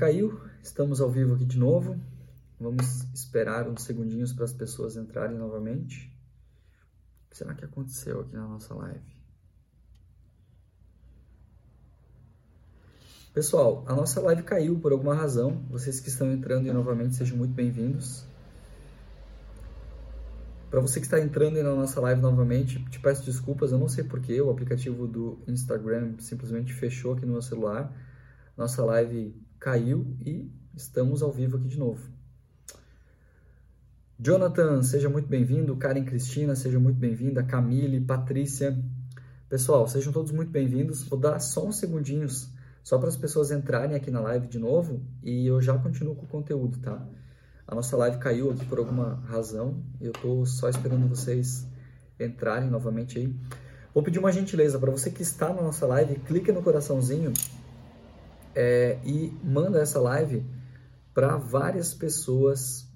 Caiu, estamos ao vivo aqui de novo. Vamos esperar uns segundinhos para as pessoas entrarem novamente. O que será que aconteceu aqui na nossa live? Pessoal, a nossa live caiu por alguma razão. Vocês que estão entrando aí novamente, sejam muito bem-vindos. Para você que está entrando na nossa live novamente, te peço desculpas, eu não sei porquê, o aplicativo do Instagram simplesmente fechou aqui no meu celular. Nossa live caiu e estamos ao vivo aqui de novo. Jonathan, seja muito bem-vindo. Karen Cristina, seja muito bem-vinda. Camille, Patrícia. Pessoal, sejam todos muito bem-vindos. Vou dar só uns segundinhos só para as pessoas entrarem aqui na live de novo e eu já continuo com o conteúdo, tá? A nossa live caiu aqui por alguma razão e eu tô só esperando vocês entrarem novamente aí. Vou pedir uma gentileza para você que está na nossa live, clique no coraçãozinho é, e manda essa live para várias pessoas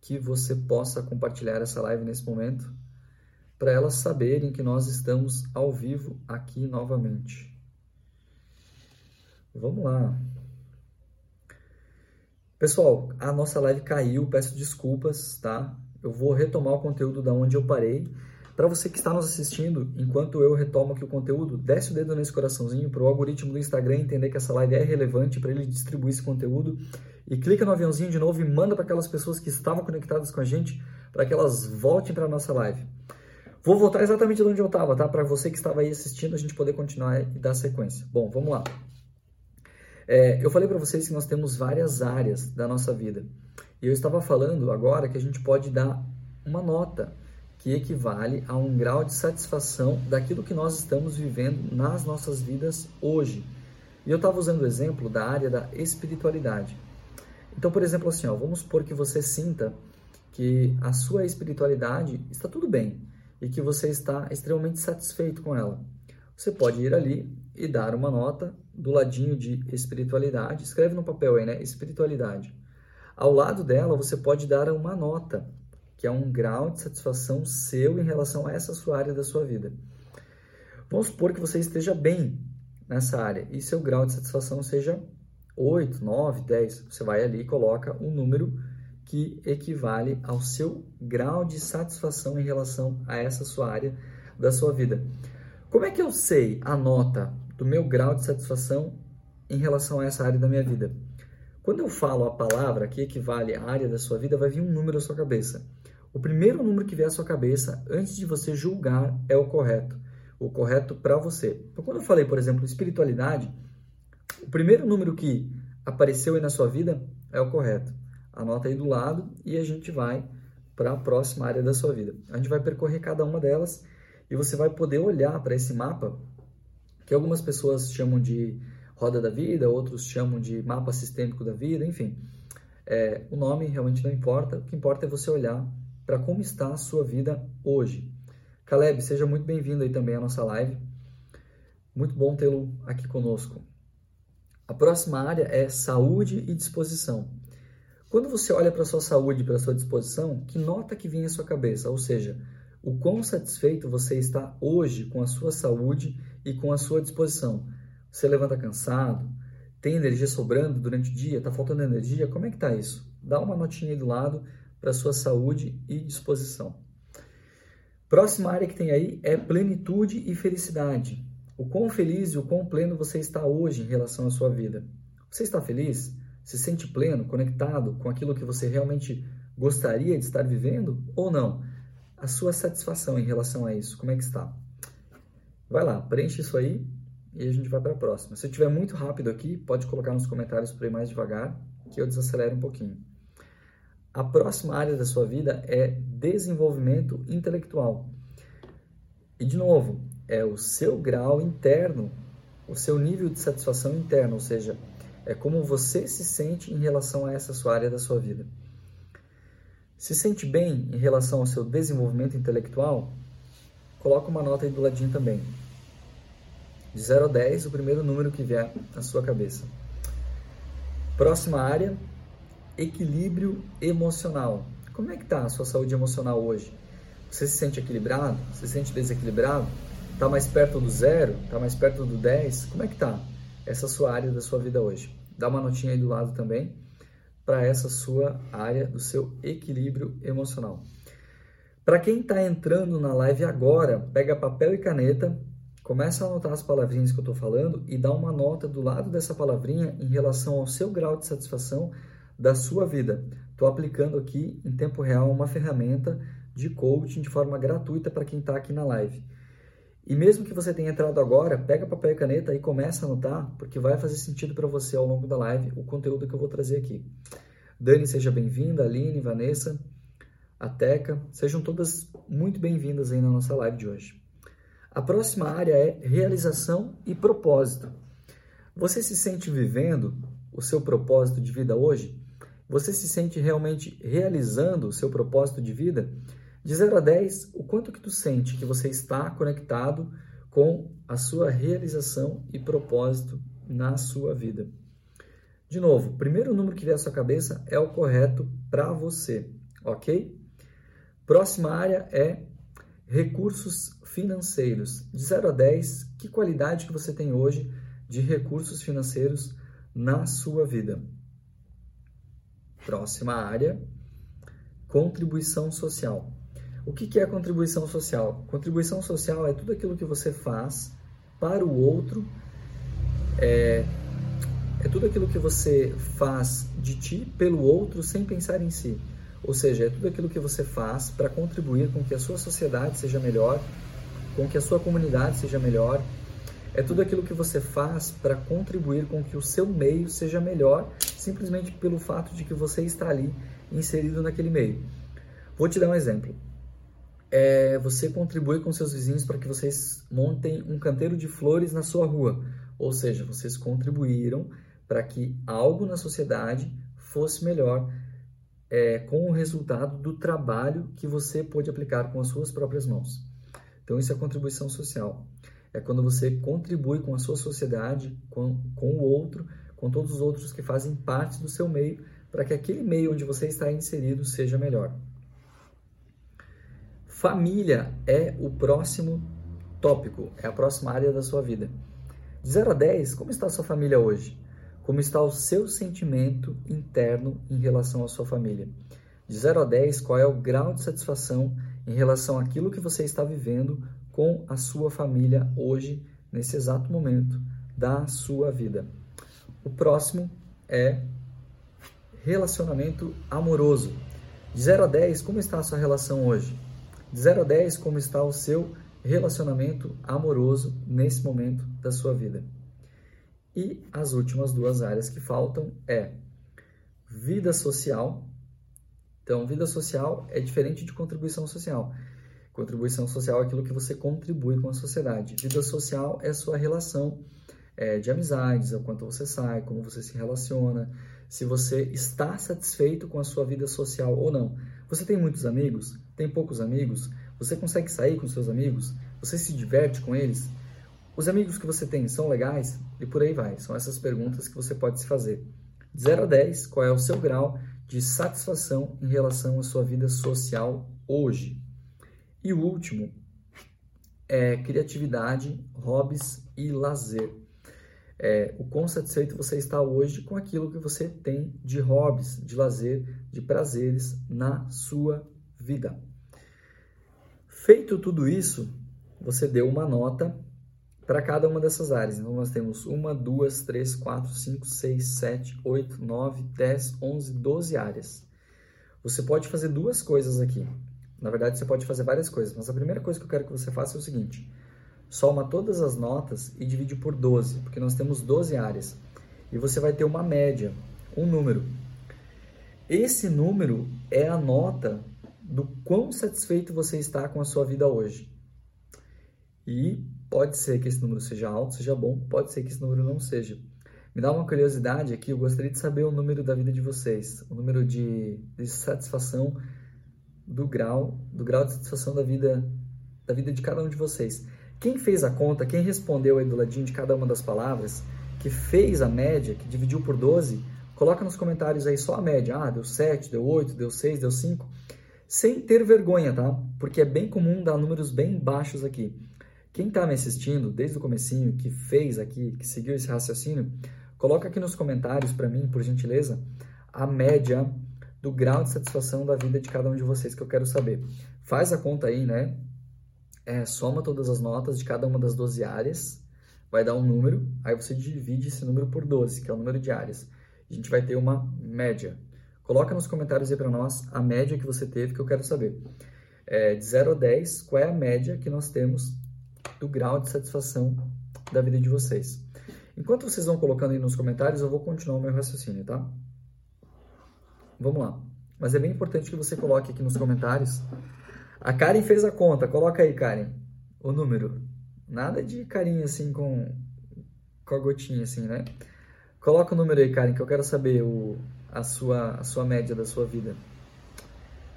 que você possa compartilhar essa live nesse momento, para elas saberem que nós estamos ao vivo aqui novamente. Vamos lá. Pessoal, a nossa live caiu, peço desculpas, tá? Eu vou retomar o conteúdo da onde eu parei. Para você que está nos assistindo, enquanto eu retomo aqui o conteúdo, desce o dedo nesse coraçãozinho para o algoritmo do Instagram entender que essa live é relevante para ele distribuir esse conteúdo e clica no aviãozinho de novo e manda para aquelas pessoas que estavam conectadas com a gente para que elas voltem para a nossa live. Vou voltar exatamente de onde eu estava, tá? Para você que estava aí assistindo, a gente poder continuar e dar sequência. Bom, vamos lá. É, eu falei para vocês que nós temos várias áreas da nossa vida. E eu estava falando agora que a gente pode dar uma nota que equivale a um grau de satisfação daquilo que nós estamos vivendo nas nossas vidas hoje. E eu estava usando o exemplo da área da espiritualidade. Então, por exemplo, assim, ó, vamos supor que você sinta que a sua espiritualidade está tudo bem e que você está extremamente satisfeito com ela. Você pode ir ali e dar uma nota do ladinho de espiritualidade. Escreve no papel aí, né? Espiritualidade. Ao lado dela, você pode dar uma nota, que é um grau de satisfação seu em relação a essa sua área da sua vida. Vamos supor que você esteja bem nessa área e seu grau de satisfação seja 8, 9, 10. Você vai ali e coloca um número que equivale ao seu grau de satisfação em relação a essa sua área da sua vida. Como é que eu sei a nota do meu grau de satisfação em relação a essa área da minha vida? Quando eu falo a palavra que equivale à área da sua vida, vai vir um número à sua cabeça. O primeiro número que vier à sua cabeça, antes de você julgar, é o correto. O correto para você. Então, quando eu falei, por exemplo, espiritualidade, o primeiro número que apareceu aí na sua vida é o correto. Anota aí do lado e a gente vai para a próxima área da sua vida. A gente vai percorrer cada uma delas e você vai poder olhar para esse mapa, que algumas pessoas chamam de roda da vida, outros chamam de mapa sistêmico da vida, enfim. É, o nome realmente não importa, o que importa é você olhar para como está a sua vida hoje. Caleb, seja muito bem-vindo aí também à nossa live. Muito bom tê-lo aqui conosco. A próxima área é saúde e disposição. Quando você olha para sua saúde e para sua disposição, que nota que vem à sua cabeça? Ou seja, o quão satisfeito você está hoje com a sua saúde e com a sua disposição. Você levanta cansado? Tem energia sobrando durante o dia? Está faltando energia? Como é que está isso? Dá uma notinha aí do lado para sua saúde e disposição. Próxima área que tem aí é plenitude e felicidade. O quão feliz e o quão pleno você está hoje em relação à sua vida. Você está feliz? Se sente pleno, conectado com aquilo que você realmente gostaria de estar vivendo ou não? a sua satisfação em relação a isso, como é que está? Vai lá, preenche isso aí e a gente vai para a próxima. Se eu estiver muito rápido aqui, pode colocar nos comentários para ir mais devagar, que eu desacelero um pouquinho. A próxima área da sua vida é desenvolvimento intelectual. E de novo, é o seu grau interno, o seu nível de satisfação interno, ou seja, é como você se sente em relação a essa sua área da sua vida. Se sente bem em relação ao seu desenvolvimento intelectual? Coloca uma nota aí do ladinho também. De 0 a 10, o primeiro número que vier na sua cabeça. Próxima área, equilíbrio emocional. Como é que está a sua saúde emocional hoje? Você se sente equilibrado? Você se sente desequilibrado? Está mais perto do zero? Está mais perto do 10? Como é que está essa sua área da sua vida hoje? dá uma notinha aí do lado também para essa sua área do seu equilíbrio emocional. Para quem está entrando na live agora, pega papel e caneta, começa a anotar as palavrinhas que eu estou falando e dá uma nota do lado dessa palavrinha em relação ao seu grau de satisfação da sua vida. Estou aplicando aqui em tempo real uma ferramenta de coaching de forma gratuita para quem está aqui na live. E mesmo que você tenha entrado agora, pega papel e caneta e começa a anotar, porque vai fazer sentido para você ao longo da live o conteúdo que eu vou trazer aqui. Dani, seja bem-vinda, Aline, Vanessa, a Teca, sejam todas muito bem-vindas aí na nossa live de hoje. A próxima área é realização e propósito. Você se sente vivendo o seu propósito de vida hoje? Você se sente realmente realizando o seu propósito de vida? De 0 a 10, o quanto que tu sente que você está conectado com a sua realização e propósito na sua vida? De novo, o primeiro número que vier à sua cabeça é o correto para você, ok? Próxima área é recursos financeiros. De 0 a 10, que qualidade que você tem hoje de recursos financeiros na sua vida? Próxima área, contribuição social. O que é contribuição social? Contribuição social é tudo aquilo que você faz para o outro, é, é tudo aquilo que você faz de ti pelo outro sem pensar em si. Ou seja, é tudo aquilo que você faz para contribuir com que a sua sociedade seja melhor, com que a sua comunidade seja melhor. É tudo aquilo que você faz para contribuir com que o seu meio seja melhor, simplesmente pelo fato de que você está ali inserido naquele meio. Vou te dar um exemplo é você contribuir com seus vizinhos para que vocês montem um canteiro de flores na sua rua. Ou seja, vocês contribuíram para que algo na sociedade fosse melhor é, com o resultado do trabalho que você pôde aplicar com as suas próprias mãos. Então, isso é contribuição social. É quando você contribui com a sua sociedade, com, com o outro, com todos os outros que fazem parte do seu meio, para que aquele meio onde você está inserido seja melhor. Família é o próximo tópico, é a próxima área da sua vida. De 0 a 10, como está a sua família hoje? Como está o seu sentimento interno em relação à sua família? De 0 a 10, qual é o grau de satisfação em relação àquilo que você está vivendo com a sua família hoje, nesse exato momento da sua vida? O próximo é relacionamento amoroso. De 0 a 10, como está a sua relação hoje? De 0 a 10, como está o seu relacionamento amoroso nesse momento da sua vida? E as últimas duas áreas que faltam é vida social. Então, vida social é diferente de contribuição social. Contribuição social é aquilo que você contribui com a sociedade. Vida social é a sua relação é, de amizades, o quanto você sai, como você se relaciona, se você está satisfeito com a sua vida social ou não. Você tem muitos amigos? Tem poucos amigos? Você consegue sair com seus amigos? Você se diverte com eles? Os amigos que você tem são legais? E por aí vai. São essas perguntas que você pode se fazer. De 0 a 10, qual é o seu grau de satisfação em relação à sua vida social hoje? E o último é criatividade, hobbies e lazer. É, o quão satisfeito você está hoje com aquilo que você tem de hobbies, de lazer, de prazeres na sua vida. Feito tudo isso, você deu uma nota para cada uma dessas áreas. Então, nós temos uma, duas, três, quatro, cinco, seis, sete, oito, nove, dez, onze, doze áreas. Você pode fazer duas coisas aqui. Na verdade, você pode fazer várias coisas, mas a primeira coisa que eu quero que você faça é o seguinte: soma todas as notas e divide por 12, porque nós temos 12 áreas. E você vai ter uma média, um número. Esse número é a nota do quão satisfeito você está com a sua vida hoje. E pode ser que esse número seja alto, seja bom, pode ser que esse número não seja. Me dá uma curiosidade aqui, eu gostaria de saber o número da vida de vocês, o número de, de satisfação do grau, do grau de satisfação da vida, da vida de cada um de vocês. Quem fez a conta, quem respondeu aí do ladinho de cada uma das palavras, que fez a média, que dividiu por 12, Coloca nos comentários aí só a média. Ah, deu 7, deu 8, deu 6, deu 5. Sem ter vergonha, tá? Porque é bem comum dar números bem baixos aqui. Quem está me assistindo desde o comecinho, que fez aqui, que seguiu esse raciocínio, coloca aqui nos comentários para mim, por gentileza, a média do grau de satisfação da vida de cada um de vocês que eu quero saber. Faz a conta aí, né? É, soma todas as notas de cada uma das 12 áreas, vai dar um número, aí você divide esse número por 12, que é o número de áreas. A gente vai ter uma média. Coloca nos comentários aí para nós a média que você teve, que eu quero saber. É, de 0 a 10, qual é a média que nós temos do grau de satisfação da vida de vocês? Enquanto vocês vão colocando aí nos comentários, eu vou continuar o meu raciocínio, tá? Vamos lá. Mas é bem importante que você coloque aqui nos comentários. A Karen fez a conta. Coloca aí, Karen, o número. Nada de carinho assim com, com a gotinha assim, né? Coloca o número aí, Karen, que eu quero saber o, a, sua, a sua média da sua vida.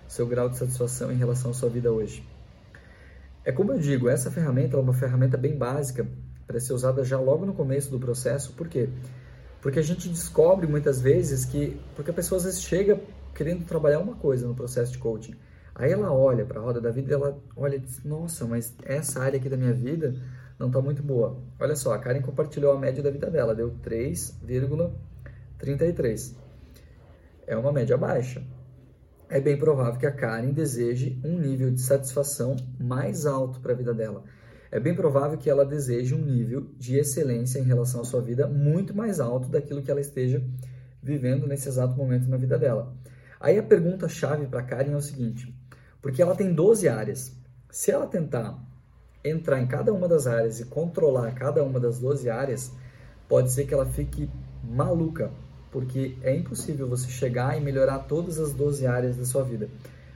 Seu grau de satisfação em relação à sua vida hoje. É como eu digo, essa ferramenta é uma ferramenta bem básica para ser usada já logo no começo do processo. Por quê? Porque a gente descobre muitas vezes que. Porque a pessoa às vezes chega querendo trabalhar uma coisa no processo de coaching. Aí ela olha para a roda da vida e ela olha e diz: Nossa, mas essa área aqui da minha vida não está muito boa. Olha só, a Karen compartilhou a média da vida dela, deu 3,33. É uma média baixa. É bem provável que a Karen deseje um nível de satisfação mais alto para a vida dela é bem provável que ela deseje um nível de excelência em relação à sua vida muito mais alto daquilo que ela esteja vivendo nesse exato momento na vida dela. Aí a pergunta chave para Karen é o seguinte: porque ela tem 12 áreas. Se ela tentar entrar em cada uma das áreas e controlar cada uma das 12 áreas, pode ser que ela fique maluca, porque é impossível você chegar e melhorar todas as 12 áreas da sua vida.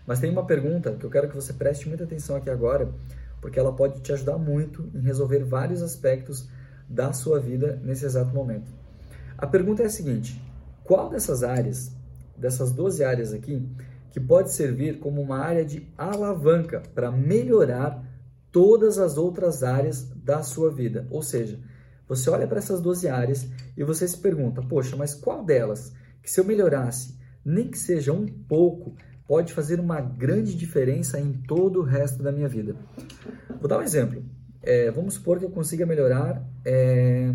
Mas tem uma pergunta que eu quero que você preste muita atenção aqui agora, porque ela pode te ajudar muito em resolver vários aspectos da sua vida nesse exato momento. A pergunta é a seguinte: qual dessas áreas, dessas 12 áreas aqui, que pode servir como uma área de alavanca para melhorar todas as outras áreas da sua vida? Ou seja, você olha para essas 12 áreas e você se pergunta: poxa, mas qual delas que se eu melhorasse, nem que seja um pouco, pode fazer uma grande diferença em todo o resto da minha vida. Vou dar um exemplo. É, vamos supor que eu consiga melhorar é,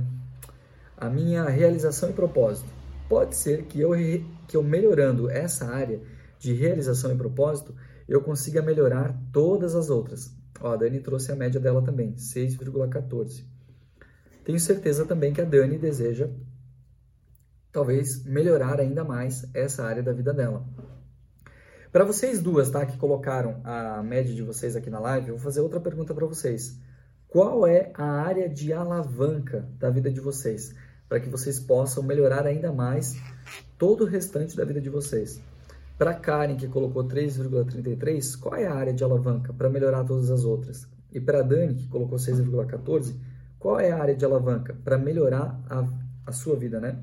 a minha realização e propósito. Pode ser que eu, que eu melhorando essa área de realização e propósito, eu consiga melhorar todas as outras. Ó, a Dani trouxe a média dela também, 6,14. Tenho certeza também que a Dani deseja talvez melhorar ainda mais essa área da vida dela. Para vocês duas, tá, que colocaram a média de vocês aqui na live, eu vou fazer outra pergunta para vocês. Qual é a área de alavanca da vida de vocês? Para que vocês possam melhorar ainda mais todo o restante da vida de vocês. Para Karen, que colocou 3,33, qual é a área de alavanca para melhorar todas as outras? E para Dani, que colocou 6,14, qual é a área de alavanca para melhorar a, a sua vida, né?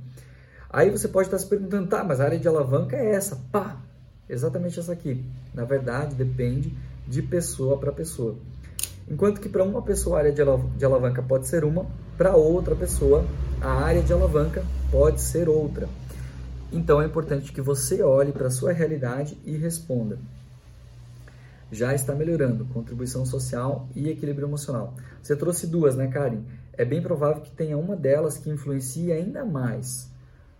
Aí você pode estar se perguntando, tá, mas a área de alavanca é essa, pá, exatamente essa aqui. Na verdade, depende de pessoa para pessoa. Enquanto que para uma pessoa a área de alavanca pode ser uma, para outra pessoa a área de alavanca pode ser outra. Então é importante que você olhe para a sua realidade e responda. Já está melhorando contribuição social e equilíbrio emocional. Você trouxe duas, né, Karen? É bem provável que tenha uma delas que influencie ainda mais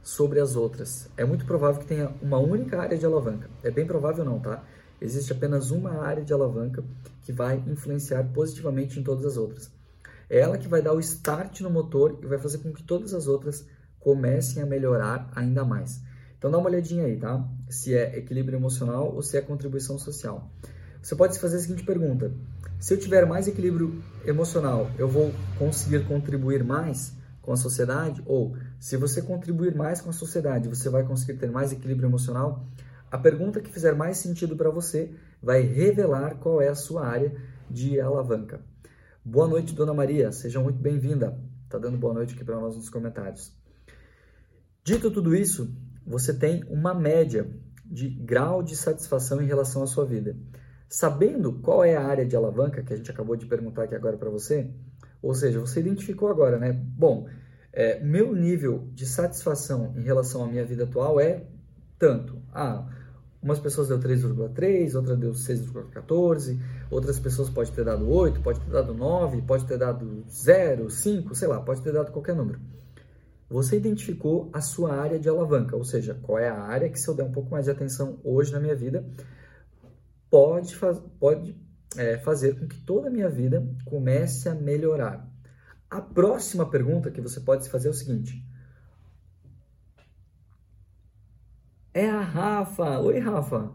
sobre as outras. É muito provável que tenha uma única área de alavanca. É bem provável não, tá? Existe apenas uma área de alavanca que vai influenciar positivamente em todas as outras. É ela que vai dar o start no motor e vai fazer com que todas as outras comecem a melhorar ainda mais. Então dá uma olhadinha aí, tá? Se é equilíbrio emocional ou se é contribuição social. Você pode se fazer a seguinte pergunta: se eu tiver mais equilíbrio emocional, eu vou conseguir contribuir mais? com a sociedade, ou se você contribuir mais com a sociedade, você vai conseguir ter mais equilíbrio emocional, a pergunta que fizer mais sentido para você vai revelar qual é a sua área de alavanca. Boa noite, Dona Maria, seja muito bem-vinda. Tá dando boa noite aqui para nós nos comentários. Dito tudo isso, você tem uma média de grau de satisfação em relação à sua vida. Sabendo qual é a área de alavanca que a gente acabou de perguntar aqui agora para você, ou seja, você identificou agora, né? Bom, é, meu nível de satisfação em relação à minha vida atual é tanto. Ah, umas pessoas deu 3,3, outra deu 6,14, outras pessoas pode ter dado 8, pode ter dado 9, pode ter dado 0, 5, sei lá, pode ter dado qualquer número. Você identificou a sua área de alavanca, ou seja, qual é a área que se eu der um pouco mais de atenção hoje na minha vida, pode, faz, pode é, fazer com que toda a minha vida comece a melhorar. A próxima pergunta que você pode se fazer é o seguinte: É a Rafa. Oi, Rafa.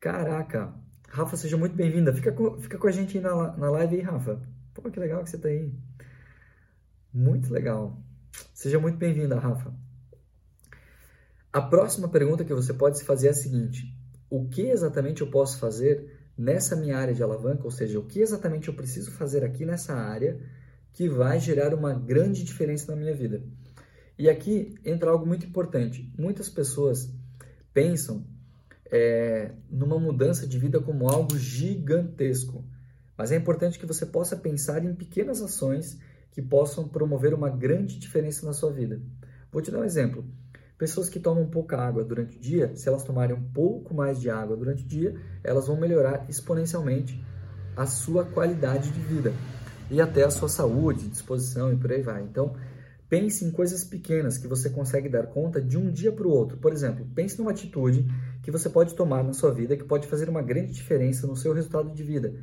Caraca. Rafa, seja muito bem-vinda. Fica com, fica com a gente aí na, na live aí, Rafa. Pô, que legal que você tá aí. Muito legal. Seja muito bem-vinda, Rafa. A próxima pergunta que você pode se fazer é a seguinte: o que exatamente eu posso fazer nessa minha área de alavanca? Ou seja, o que exatamente eu preciso fazer aqui nessa área que vai gerar uma grande diferença na minha vida? E aqui entra algo muito importante. Muitas pessoas pensam é, numa mudança de vida como algo gigantesco. Mas é importante que você possa pensar em pequenas ações que possam promover uma grande diferença na sua vida. Vou te dar um exemplo. Pessoas que tomam pouca água durante o dia, se elas tomarem um pouco mais de água durante o dia, elas vão melhorar exponencialmente a sua qualidade de vida e até a sua saúde, disposição e por aí vai. Então, Pense em coisas pequenas que você consegue dar conta de um dia para o outro. Por exemplo, pense numa atitude que você pode tomar na sua vida que pode fazer uma grande diferença no seu resultado de vida.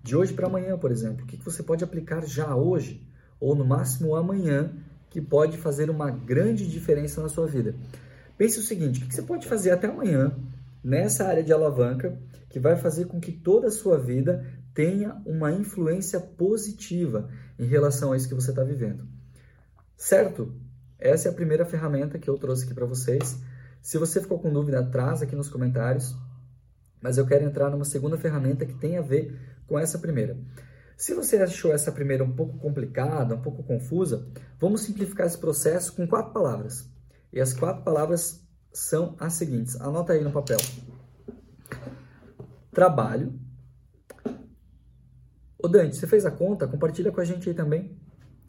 De hoje para amanhã, por exemplo. O que você pode aplicar já hoje ou no máximo amanhã que pode fazer uma grande diferença na sua vida? Pense o seguinte: o que você pode fazer até amanhã nessa área de alavanca que vai fazer com que toda a sua vida tenha uma influência positiva em relação a isso que você está vivendo? Certo? Essa é a primeira ferramenta que eu trouxe aqui para vocês. Se você ficou com dúvida, traz aqui nos comentários. Mas eu quero entrar numa segunda ferramenta que tem a ver com essa primeira. Se você achou essa primeira um pouco complicada, um pouco confusa, vamos simplificar esse processo com quatro palavras. E as quatro palavras são as seguintes. Anota aí no papel. Trabalho. Ô Dante, você fez a conta? Compartilha com a gente aí também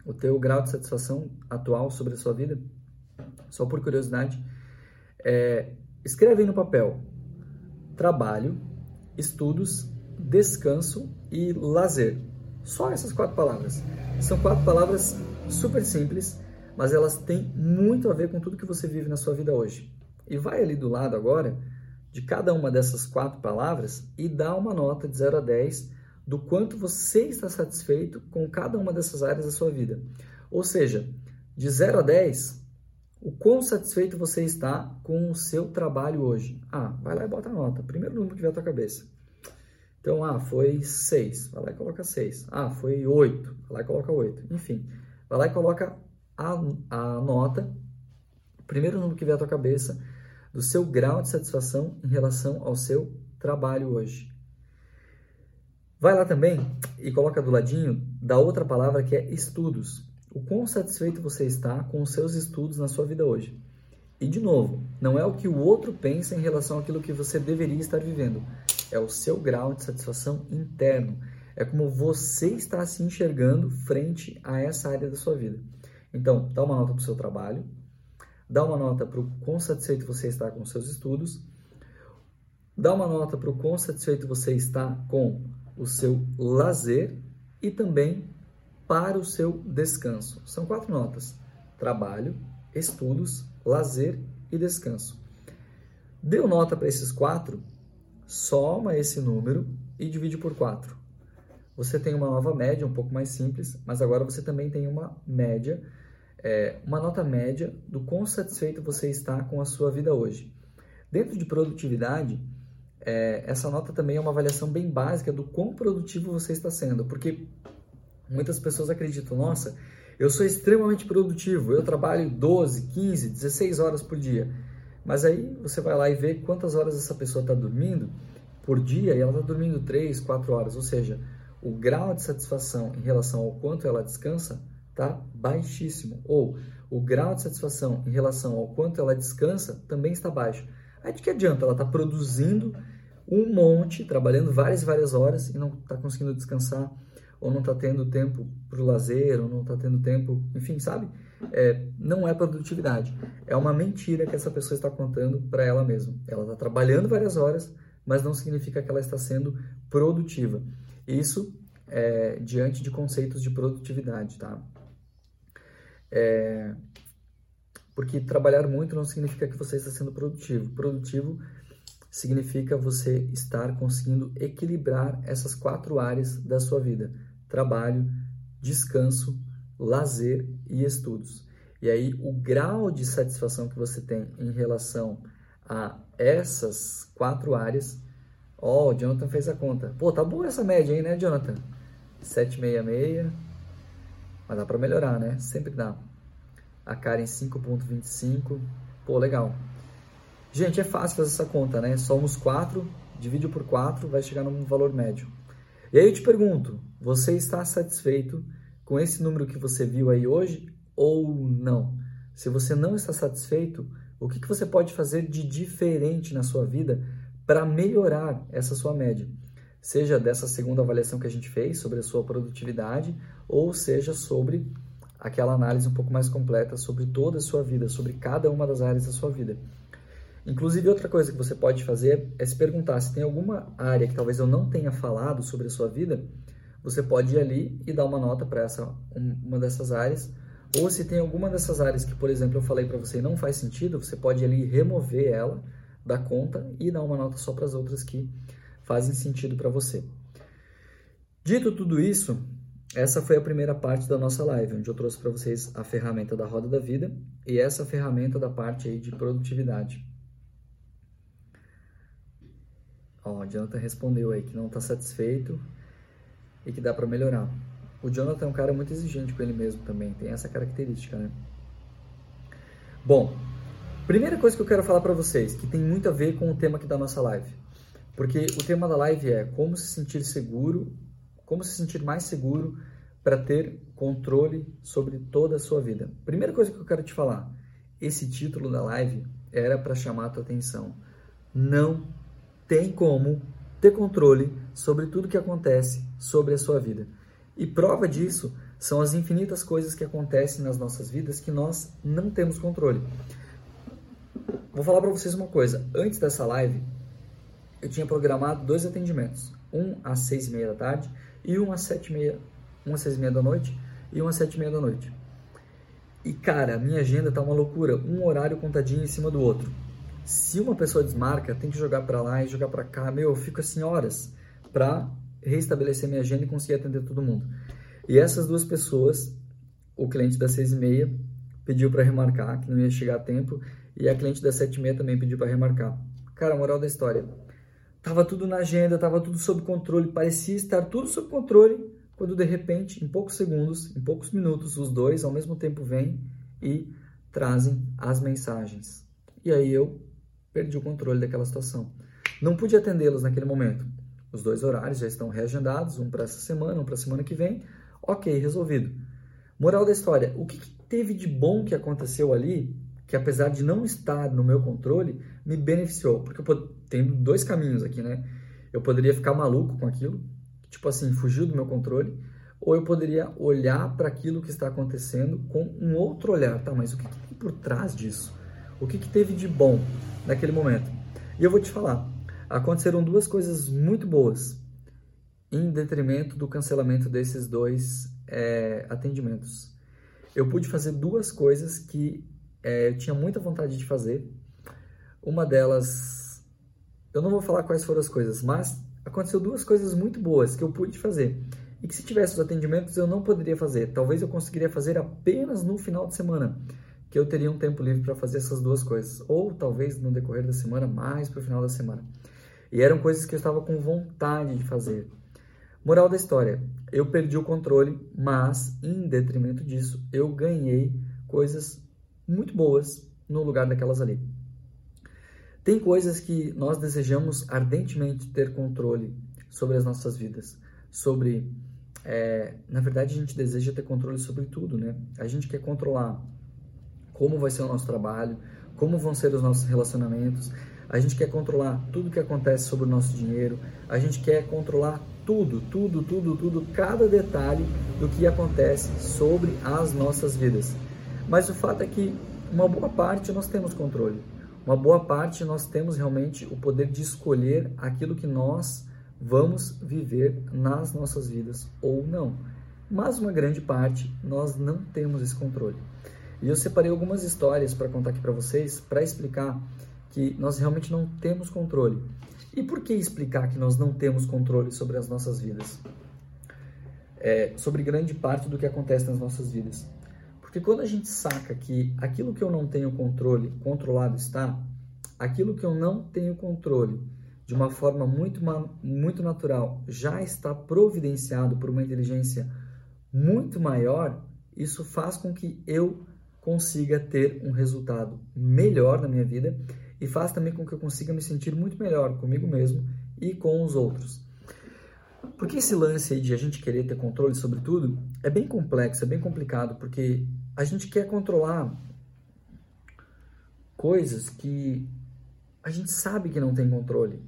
o teu grau de satisfação atual sobre a sua vida, só por curiosidade, é, escreve aí no papel trabalho, estudos, descanso e lazer. Só essas quatro palavras. São quatro palavras super simples, mas elas têm muito a ver com tudo que você vive na sua vida hoje. E vai ali do lado agora de cada uma dessas quatro palavras e dá uma nota de 0 a 10 do quanto você está satisfeito com cada uma dessas áreas da sua vida. Ou seja, de 0 a 10, o quão satisfeito você está com o seu trabalho hoje? Ah, vai lá e bota a nota. Primeiro número que vier à tua cabeça. Então, ah, foi 6. Vai lá e coloca 6. Ah, foi 8. Vai lá e coloca 8. Enfim, vai lá e coloca a, a nota, primeiro número que vier à tua cabeça, do seu grau de satisfação em relação ao seu trabalho hoje. Vai lá também e coloca do ladinho da outra palavra que é estudos. O quão satisfeito você está com os seus estudos na sua vida hoje. E de novo, não é o que o outro pensa em relação àquilo que você deveria estar vivendo. É o seu grau de satisfação interno. É como você está se enxergando frente a essa área da sua vida. Então, dá uma nota para o seu trabalho, dá uma nota para o quão satisfeito você está com os seus estudos, dá uma nota para o quão satisfeito você está com o seu lazer e também para o seu descanso. São quatro notas: trabalho, estudos, lazer e descanso. Deu nota para esses quatro, soma esse número e divide por quatro. Você tem uma nova média, um pouco mais simples, mas agora você também tem uma média, é, uma nota média do quão satisfeito você está com a sua vida hoje. Dentro de produtividade, é, essa nota também é uma avaliação bem básica do quão produtivo você está sendo, porque muitas pessoas acreditam, nossa, eu sou extremamente produtivo, eu trabalho 12, 15, 16 horas por dia. Mas aí você vai lá e vê quantas horas essa pessoa está dormindo por dia e ela está dormindo 3, 4 horas, ou seja, o grau de satisfação em relação ao quanto ela descansa está baixíssimo, ou o grau de satisfação em relação ao quanto ela descansa também está baixo. Aí de que adianta? Ela está produzindo um monte, trabalhando várias e várias horas e não está conseguindo descansar, ou não está tendo tempo para o lazer, ou não está tendo tempo, enfim, sabe? É, não é produtividade. É uma mentira que essa pessoa está contando para ela mesma. Ela está trabalhando várias horas, mas não significa que ela está sendo produtiva. Isso é, diante de conceitos de produtividade, tá? É, Porque trabalhar muito não significa que você está sendo produtivo. Produtivo significa você estar conseguindo equilibrar essas quatro áreas da sua vida: trabalho, descanso, lazer e estudos. E aí, o grau de satisfação que você tem em relação a essas quatro áreas. Ó, oh, o Jonathan fez a conta. Pô, tá boa essa média aí, né, Jonathan? 766. Mas dá para melhorar, né? Sempre dá. A Karen 5.25. Pô, legal. Gente, é fácil fazer essa conta, né? Somos 4, divide por 4, vai chegar num valor médio. E aí eu te pergunto, você está satisfeito com esse número que você viu aí hoje ou não? Se você não está satisfeito, o que, que você pode fazer de diferente na sua vida para melhorar essa sua média? Seja dessa segunda avaliação que a gente fez sobre a sua produtividade, ou seja sobre aquela análise um pouco mais completa sobre toda a sua vida, sobre cada uma das áreas da sua vida. Inclusive, outra coisa que você pode fazer é se perguntar se tem alguma área que talvez eu não tenha falado sobre a sua vida, você pode ir ali e dar uma nota para essa uma dessas áreas ou se tem alguma dessas áreas que, por exemplo, eu falei para você não faz sentido, você pode ali remover ela da conta e dar uma nota só para as outras que fazem sentido para você. Dito tudo isso, essa foi a primeira parte da nossa live, onde eu trouxe para vocês a ferramenta da roda da vida e essa ferramenta da parte aí de produtividade. Ó, Jonathan respondeu aí que não está satisfeito e que dá para melhorar. O Jonathan é um cara muito exigente com ele mesmo também, tem essa característica, né? Bom, primeira coisa que eu quero falar para vocês, que tem muito a ver com o tema aqui da nossa live. Porque o tema da live é como se sentir seguro, como se sentir mais seguro para ter controle sobre toda a sua vida. Primeira coisa que eu quero te falar, esse título da live era para chamar a tua atenção. Não tem como ter controle sobre tudo que acontece sobre a sua vida. E prova disso são as infinitas coisas que acontecem nas nossas vidas que nós não temos controle. Vou falar para vocês uma coisa. Antes dessa live, eu tinha programado dois atendimentos. Um às seis e meia da tarde e um às sete e meia, um às seis e meia da noite e um às sete e meia da noite. E cara, minha agenda tá uma loucura, um horário contadinho em cima do outro. Se uma pessoa desmarca, tem que jogar para lá e jogar para cá. Meu, eu fico assim horas para reestabelecer minha agenda e conseguir atender todo mundo. E essas duas pessoas, o cliente das seis e meia pediu para remarcar, que não ia chegar a tempo, e a cliente das sete e meia também pediu para remarcar. Cara, moral da história, tava tudo na agenda, tava tudo sob controle, parecia estar tudo sob controle, quando de repente, em poucos segundos, em poucos minutos, os dois ao mesmo tempo vêm e trazem as mensagens. E aí eu perdi o controle daquela situação. Não pude atendê-los naquele momento. Os dois horários já estão reagendados, um para essa semana, um para a semana que vem. Ok, resolvido. Moral da história: o que, que teve de bom que aconteceu ali, que apesar de não estar no meu controle, me beneficiou? Porque eu tenho dois caminhos aqui, né? Eu poderia ficar maluco com aquilo, tipo assim, fugiu do meu controle, ou eu poderia olhar para aquilo que está acontecendo com um outro olhar. Tá, mas o que, que tem por trás disso? O que, que teve de bom naquele momento? E eu vou te falar aconteceram duas coisas muito boas em detrimento do cancelamento desses dois é, atendimentos. Eu pude fazer duas coisas que é, eu tinha muita vontade de fazer. Uma delas, eu não vou falar quais foram as coisas, mas aconteceu duas coisas muito boas que eu pude fazer e que se tivesse os atendimentos eu não poderia fazer. Talvez eu conseguiria fazer apenas no final de semana, que eu teria um tempo livre para fazer essas duas coisas, ou talvez no decorrer da semana, mais para o final da semana. E eram coisas que eu estava com vontade de fazer. Moral da história: eu perdi o controle, mas em detrimento disso, eu ganhei coisas muito boas no lugar daquelas ali. Tem coisas que nós desejamos ardentemente ter controle sobre as nossas vidas, sobre é, na verdade, a gente deseja ter controle sobre tudo, né? A gente quer controlar como vai ser o nosso trabalho, como vão ser os nossos relacionamentos, a gente quer controlar tudo que acontece sobre o nosso dinheiro, a gente quer controlar tudo, tudo, tudo, tudo, cada detalhe do que acontece sobre as nossas vidas. Mas o fato é que uma boa parte nós temos controle. Uma boa parte nós temos realmente o poder de escolher aquilo que nós vamos viver nas nossas vidas ou não. Mas uma grande parte nós não temos esse controle. E eu separei algumas histórias para contar aqui para vocês, para explicar que nós realmente não temos controle. E por que explicar que nós não temos controle sobre as nossas vidas? É, sobre grande parte do que acontece nas nossas vidas. Porque quando a gente saca que aquilo que eu não tenho controle, controlado está, aquilo que eu não tenho controle, de uma forma muito, muito natural, já está providenciado por uma inteligência muito maior, isso faz com que eu consiga ter um resultado melhor na minha vida e faz também com que eu consiga me sentir muito melhor comigo mesmo e com os outros. Porque esse lance aí de a gente querer ter controle sobre tudo é bem complexo, é bem complicado, porque a gente quer controlar coisas que a gente sabe que não tem controle,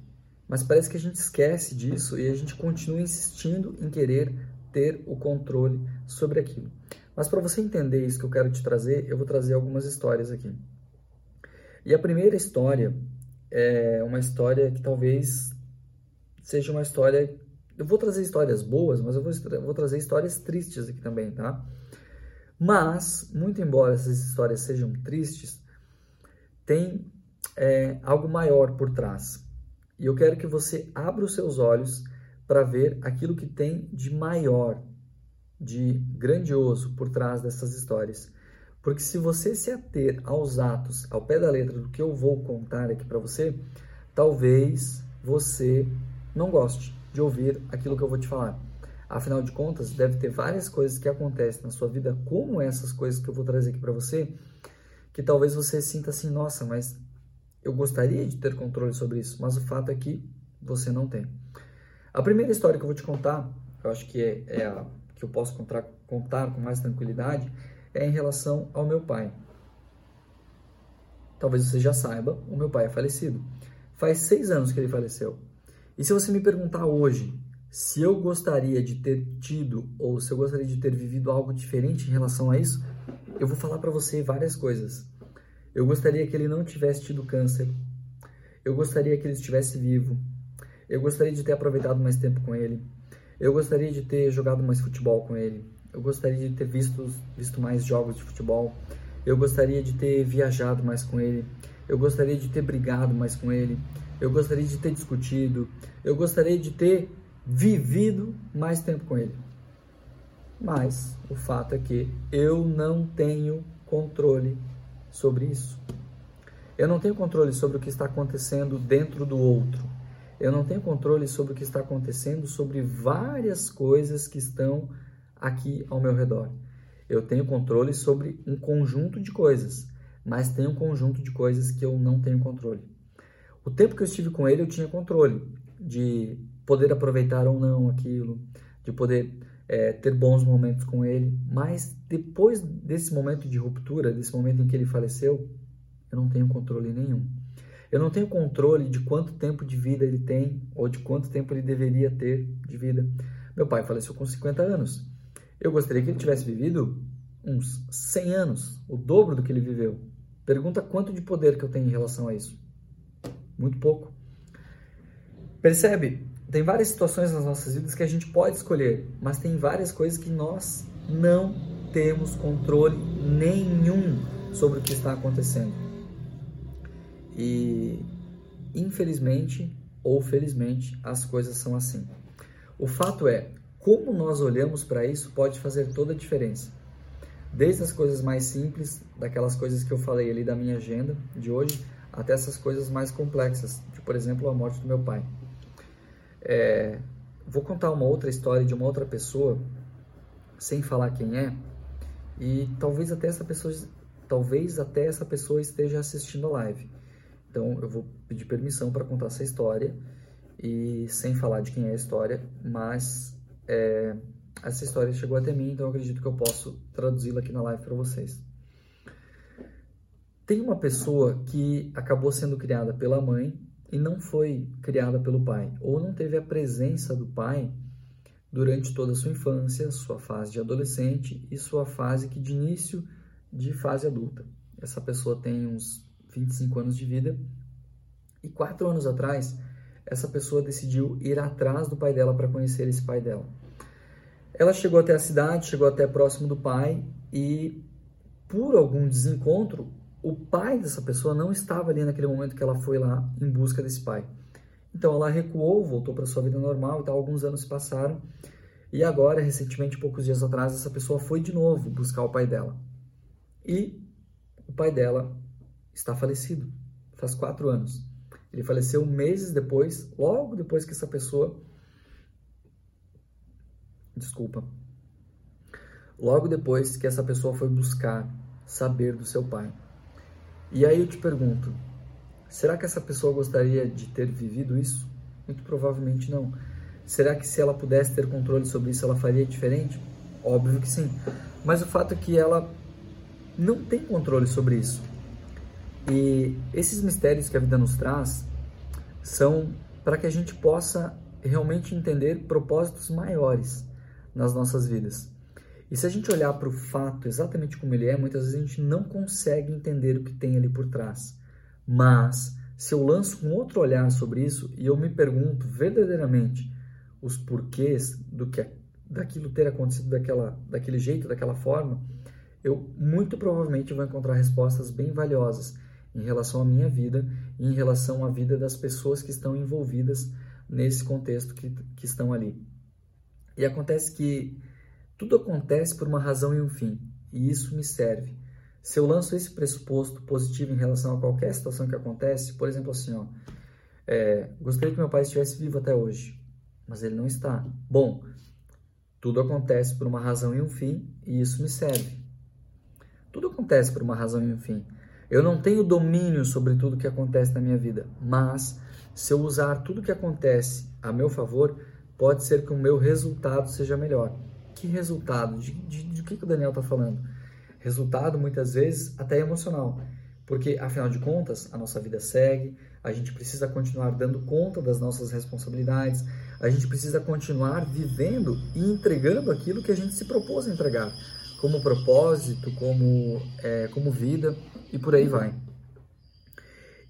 mas parece que a gente esquece disso e a gente continua insistindo em querer ter o controle sobre aquilo. Mas para você entender isso que eu quero te trazer, eu vou trazer algumas histórias aqui. E a primeira história é uma história que talvez seja uma história. Eu vou trazer histórias boas, mas eu vou, vou trazer histórias tristes aqui também, tá? Mas, muito embora essas histórias sejam tristes, tem é, algo maior por trás. E eu quero que você abra os seus olhos para ver aquilo que tem de maior de grandioso por trás dessas histórias. Porque se você se ater aos atos, ao pé da letra do que eu vou contar aqui para você, talvez você não goste de ouvir aquilo que eu vou te falar. Afinal de contas, deve ter várias coisas que acontecem na sua vida, como essas coisas que eu vou trazer aqui para você, que talvez você sinta assim: nossa, mas eu gostaria de ter controle sobre isso, mas o fato é que você não tem. A primeira história que eu vou te contar, eu acho que é, é a que eu posso contar, contar com mais tranquilidade é em relação ao meu pai. Talvez você já saiba, o meu pai é falecido. Faz seis anos que ele faleceu. E se você me perguntar hoje se eu gostaria de ter tido ou se eu gostaria de ter vivido algo diferente em relação a isso, eu vou falar para você várias coisas. Eu gostaria que ele não tivesse tido câncer. Eu gostaria que ele estivesse vivo. Eu gostaria de ter aproveitado mais tempo com ele. Eu gostaria de ter jogado mais futebol com ele. Eu gostaria de ter visto, visto mais jogos de futebol. Eu gostaria de ter viajado mais com ele. Eu gostaria de ter brigado mais com ele. Eu gostaria de ter discutido. Eu gostaria de ter vivido mais tempo com ele. Mas o fato é que eu não tenho controle sobre isso. Eu não tenho controle sobre o que está acontecendo dentro do outro. Eu não tenho controle sobre o que está acontecendo, sobre várias coisas que estão aqui ao meu redor. Eu tenho controle sobre um conjunto de coisas, mas tem um conjunto de coisas que eu não tenho controle. O tempo que eu estive com ele, eu tinha controle de poder aproveitar ou não aquilo, de poder é, ter bons momentos com ele, mas depois desse momento de ruptura, desse momento em que ele faleceu, eu não tenho controle nenhum. Eu não tenho controle de quanto tempo de vida ele tem ou de quanto tempo ele deveria ter de vida. Meu pai faleceu com 50 anos. Eu gostaria que ele tivesse vivido uns 100 anos, o dobro do que ele viveu. Pergunta quanto de poder que eu tenho em relação a isso. Muito pouco. Percebe? Tem várias situações nas nossas vidas que a gente pode escolher, mas tem várias coisas que nós não temos controle nenhum sobre o que está acontecendo. E infelizmente ou felizmente as coisas são assim. O fato é, como nós olhamos para isso pode fazer toda a diferença. Desde as coisas mais simples, daquelas coisas que eu falei ali da minha agenda de hoje, até essas coisas mais complexas, de, por exemplo, a morte do meu pai. É, vou contar uma outra história de uma outra pessoa, sem falar quem é, e talvez até essa pessoa, talvez até essa pessoa esteja assistindo a live. Então eu vou pedir permissão para contar essa história e sem falar de quem é a história, mas é, essa história chegou até mim, então eu acredito que eu posso traduzi-la aqui na live para vocês. Tem uma pessoa que acabou sendo criada pela mãe e não foi criada pelo pai, ou não teve a presença do pai durante toda a sua infância, sua fase de adolescente e sua fase que de início de fase adulta. Essa pessoa tem uns 25 anos de vida. E quatro anos atrás, essa pessoa decidiu ir atrás do pai dela para conhecer esse pai dela. Ela chegou até a cidade, chegou até próximo do pai e por algum desencontro, o pai dessa pessoa não estava ali naquele momento que ela foi lá em busca desse pai. Então ela recuou, voltou para sua vida normal e tal, alguns anos se passaram. E agora, recentemente, poucos dias atrás, essa pessoa foi de novo buscar o pai dela. E o pai dela está falecido, faz quatro anos. Ele faleceu meses depois, logo depois que essa pessoa. Desculpa. Logo depois que essa pessoa foi buscar saber do seu pai. E aí eu te pergunto: será que essa pessoa gostaria de ter vivido isso? Muito provavelmente não. Será que se ela pudesse ter controle sobre isso, ela faria diferente? Óbvio que sim. Mas o fato é que ela não tem controle sobre isso. E esses mistérios que a vida nos traz são para que a gente possa realmente entender propósitos maiores nas nossas vidas. E se a gente olhar para o fato exatamente como ele é, muitas vezes a gente não consegue entender o que tem ali por trás. Mas se eu lanço um outro olhar sobre isso e eu me pergunto verdadeiramente os porquês do que daquilo ter acontecido daquela, daquele jeito, daquela forma, eu muito provavelmente vou encontrar respostas bem valiosas em relação à minha vida e em relação à vida das pessoas que estão envolvidas nesse contexto que, que estão ali. E acontece que tudo acontece por uma razão e um fim, e isso me serve. Se eu lanço esse pressuposto positivo em relação a qualquer situação que acontece, por exemplo, assim, ó, é, gostaria que meu pai estivesse vivo até hoje, mas ele não está. Bom, tudo acontece por uma razão e um fim, e isso me serve. Tudo acontece por uma razão e um fim. Eu não tenho domínio sobre tudo que acontece na minha vida, mas se eu usar tudo que acontece a meu favor, pode ser que o meu resultado seja melhor. Que resultado? De, de, de que, que o Daniel está falando? Resultado, muitas vezes, até emocional. Porque, afinal de contas, a nossa vida segue, a gente precisa continuar dando conta das nossas responsabilidades, a gente precisa continuar vivendo e entregando aquilo que a gente se propôs a entregar, como propósito, como, é, como vida e por aí vai.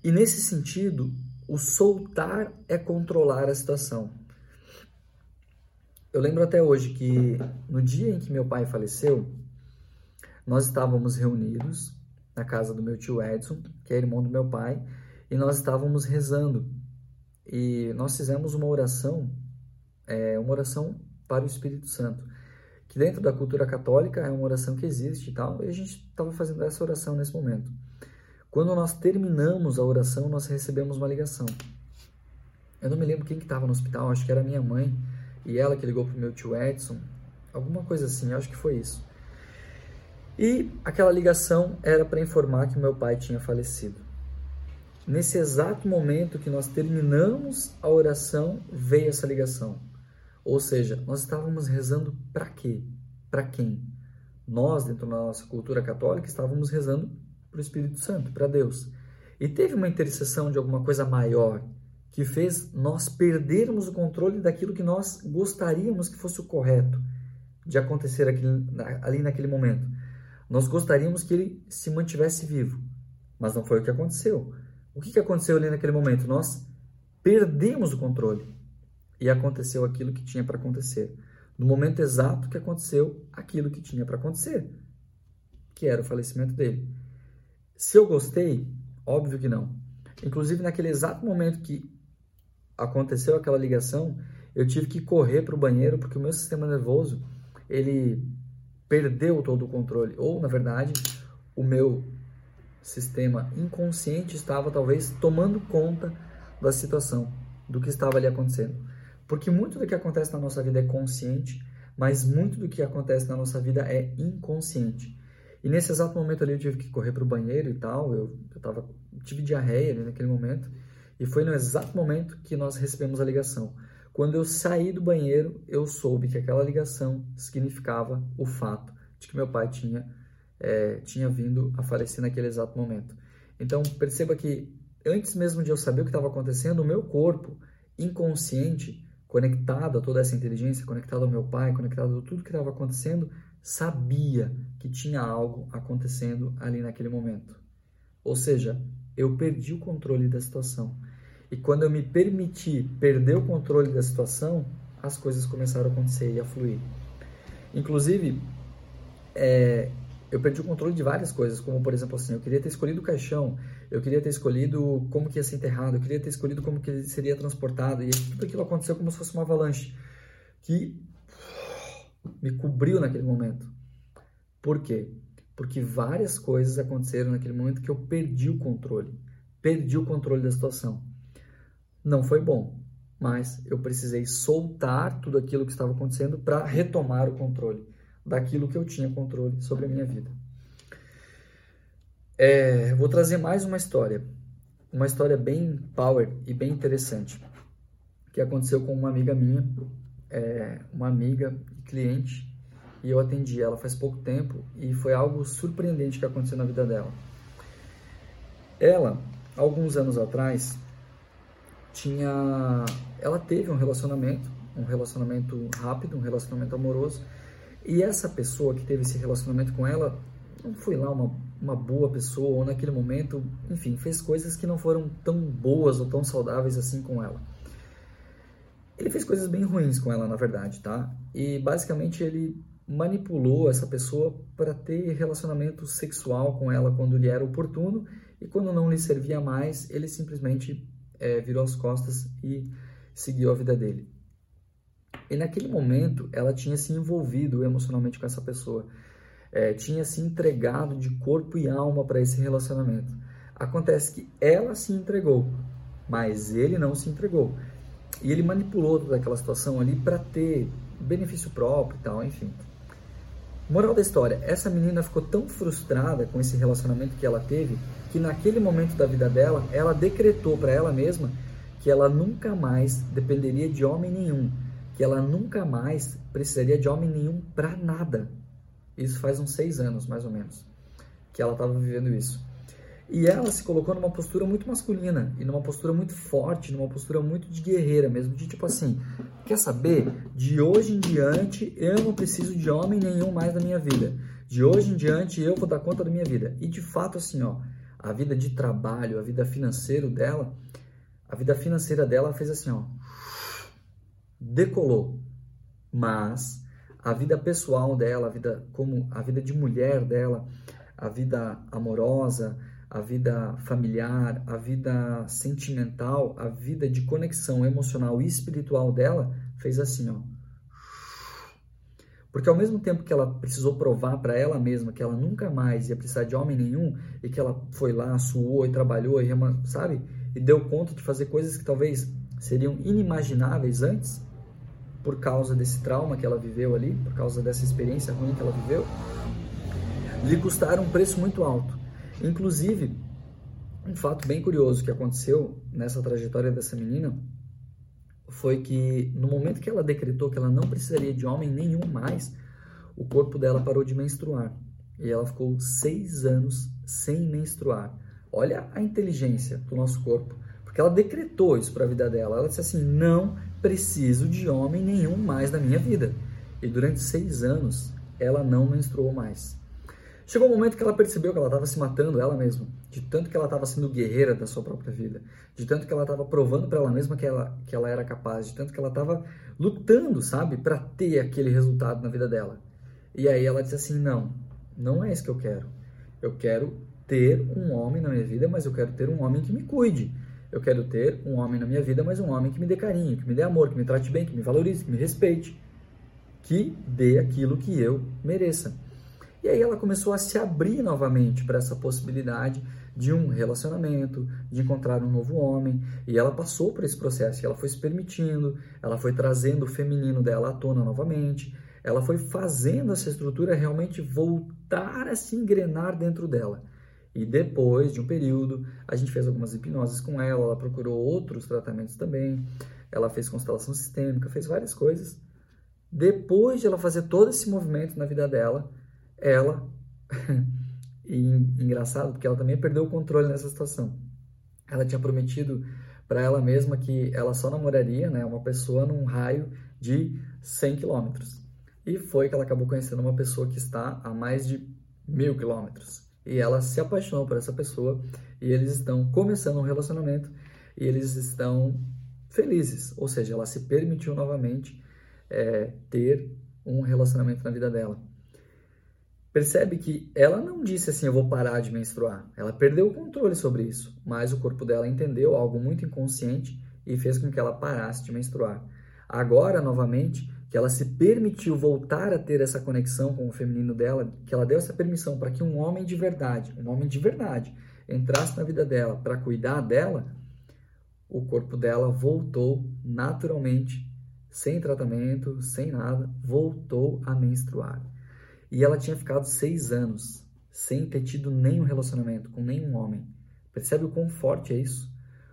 E nesse sentido, o soltar é controlar a situação. Eu lembro até hoje que no dia em que meu pai faleceu, nós estávamos reunidos na casa do meu tio Edson, que é irmão do meu pai, e nós estávamos rezando. E nós fizemos uma oração, é, uma oração para o Espírito Santo, que dentro da cultura católica é uma oração que existe e tal, e a gente estava fazendo essa oração nesse momento. Quando nós terminamos a oração, nós recebemos uma ligação. Eu não me lembro quem que estava no hospital, acho que era minha mãe, e ela que ligou para o meu tio Edson, alguma coisa assim, acho que foi isso. E aquela ligação era para informar que meu pai tinha falecido. Nesse exato momento que nós terminamos a oração, veio essa ligação. Ou seja, nós estávamos rezando para quê? Para quem? Nós, dentro da nossa cultura católica, estávamos rezando para o Espírito Santo, para Deus. E teve uma intercessão de alguma coisa maior que fez nós perdermos o controle daquilo que nós gostaríamos que fosse o correto de acontecer ali naquele momento. Nós gostaríamos que ele se mantivesse vivo, mas não foi o que aconteceu. O que aconteceu ali naquele momento? Nós perdemos o controle e aconteceu aquilo que tinha para acontecer. No momento exato que aconteceu aquilo que tinha para acontecer, que era o falecimento dele. Se eu gostei, óbvio que não. Inclusive, naquele exato momento que aconteceu aquela ligação, eu tive que correr para o banheiro porque o meu sistema nervoso ele perdeu todo o controle, ou na verdade, o meu sistema inconsciente estava talvez tomando conta da situação, do que estava ali acontecendo. Porque muito do que acontece na nossa vida é consciente, mas muito do que acontece na nossa vida é inconsciente. E nesse exato momento ali eu tive que correr para o banheiro e tal, eu, eu tava, tive diarreia ali naquele momento, e foi no exato momento que nós recebemos a ligação. Quando eu saí do banheiro, eu soube que aquela ligação significava o fato de que meu pai tinha, é, tinha vindo a falecer naquele exato momento. Então, perceba que antes mesmo de eu saber o que estava acontecendo, o meu corpo inconsciente, conectado a toda essa inteligência, conectado ao meu pai, conectado a tudo que estava acontecendo, sabia que tinha algo acontecendo ali naquele momento. Ou seja, eu perdi o controle da situação. E quando eu me permiti perder o controle da situação, as coisas começaram a acontecer e a fluir. Inclusive, é, eu perdi o controle de várias coisas, como por exemplo assim, eu queria ter escolhido o caixão, eu queria ter escolhido como que ia ser enterrado, eu queria ter escolhido como que ele seria transportado, e tudo aquilo aconteceu como se fosse uma avalanche, que me cobriu naquele momento. Por quê? Porque várias coisas aconteceram naquele momento que eu perdi o controle, perdi o controle da situação. Não foi bom, mas eu precisei soltar tudo aquilo que estava acontecendo para retomar o controle daquilo que eu tinha controle sobre a minha vida. É, vou trazer mais uma história, uma história bem power e bem interessante, que aconteceu com uma amiga minha, é, uma amiga cliente, e eu atendi ela faz pouco tempo e foi algo surpreendente que aconteceu na vida dela. Ela, alguns anos atrás, tinha, ela teve um relacionamento, um relacionamento rápido, um relacionamento amoroso, e essa pessoa que teve esse relacionamento com ela não foi lá uma, uma boa pessoa, ou naquele momento, enfim, fez coisas que não foram tão boas ou tão saudáveis assim com ela. Ele fez coisas bem ruins com ela, na verdade, tá? E basicamente ele manipulou essa pessoa para ter relacionamento sexual com ela quando lhe era oportuno e quando não lhe servia mais, ele simplesmente é, virou as costas e seguiu a vida dele. E naquele momento, ela tinha se envolvido emocionalmente com essa pessoa, é, tinha se entregado de corpo e alma para esse relacionamento. Acontece que ela se entregou, mas ele não se entregou. E ele manipulou toda aquela situação ali para ter benefício próprio e tal, enfim. Moral da história: essa menina ficou tão frustrada com esse relacionamento que ela teve que naquele momento da vida dela, ela decretou para ela mesma que ela nunca mais dependeria de homem nenhum que ela nunca mais precisaria de homem nenhum para nada. Isso faz uns seis anos, mais ou menos, que ela estava vivendo isso. E ela se colocou numa postura muito masculina e numa postura muito forte, numa postura muito de guerreira mesmo, de tipo assim, quer saber? De hoje em diante eu não preciso de homem nenhum mais na minha vida. De hoje em diante eu vou dar conta da minha vida. E de fato assim, ó, a vida de trabalho, a vida financeira dela, a vida financeira dela fez assim, ó, decolou. Mas a vida pessoal dela, a vida como a vida de mulher dela, a vida amorosa, a vida familiar, a vida sentimental, a vida de conexão emocional e espiritual dela fez assim, ó. Porque ao mesmo tempo que ela precisou provar para ela mesma que ela nunca mais ia precisar de homem nenhum e que ela foi lá, suou e trabalhou e sabe, e deu conta de fazer coisas que talvez seriam inimagináveis antes, por causa desse trauma que ela viveu ali, por causa dessa experiência ruim que ela viveu, lhe custaram um preço muito alto. Inclusive, um fato bem curioso que aconteceu nessa trajetória dessa menina foi que no momento que ela decretou que ela não precisaria de homem nenhum mais, o corpo dela parou de menstruar e ela ficou seis anos sem menstruar. Olha a inteligência do nosso corpo, porque ela decretou isso para a vida dela. Ela disse assim: não preciso de homem nenhum mais na minha vida. E durante seis anos, ela não menstruou mais. Chegou um momento que ela percebeu que ela estava se matando ela mesma, de tanto que ela estava sendo guerreira da sua própria vida, de tanto que ela estava provando para ela mesma que ela, que ela era capaz, de tanto que ela estava lutando, sabe, para ter aquele resultado na vida dela. E aí ela disse assim: não, não é isso que eu quero. Eu quero ter um homem na minha vida, mas eu quero ter um homem que me cuide. Eu quero ter um homem na minha vida, mas um homem que me dê carinho, que me dê amor, que me trate bem, que me valorize, que me respeite, que dê aquilo que eu mereça. E aí ela começou a se abrir novamente para essa possibilidade de um relacionamento, de encontrar um novo homem, e ela passou por esse processo, ela foi se permitindo, ela foi trazendo o feminino dela à tona novamente, ela foi fazendo essa estrutura realmente voltar a se engrenar dentro dela. E depois de um período, a gente fez algumas hipnoses com ela, ela procurou outros tratamentos também, ela fez constelação sistêmica, fez várias coisas. Depois de ela fazer todo esse movimento na vida dela, ela, e engraçado, porque ela também perdeu o controle nessa situação. Ela tinha prometido para ela mesma que ela só namoraria né, uma pessoa num raio de 100 quilômetros. E foi que ela acabou conhecendo uma pessoa que está a mais de mil quilômetros e ela se apaixonou por essa pessoa e eles estão começando um relacionamento e eles estão felizes, ou seja, ela se permitiu novamente é, ter um relacionamento na vida dela. Percebe que ela não disse assim, eu vou parar de menstruar. Ela perdeu o controle sobre isso, mas o corpo dela entendeu algo muito inconsciente e fez com que ela parasse de menstruar. Agora, novamente, que ela se permitiu voltar a ter essa conexão com o feminino dela, que ela deu essa permissão para que um homem de verdade, um homem de verdade, entrasse na vida dela para cuidar dela, o corpo dela voltou naturalmente, sem tratamento, sem nada, voltou a menstruar. E ela tinha ficado seis anos sem ter tido nenhum relacionamento com nenhum homem. Percebe o quão forte é isso?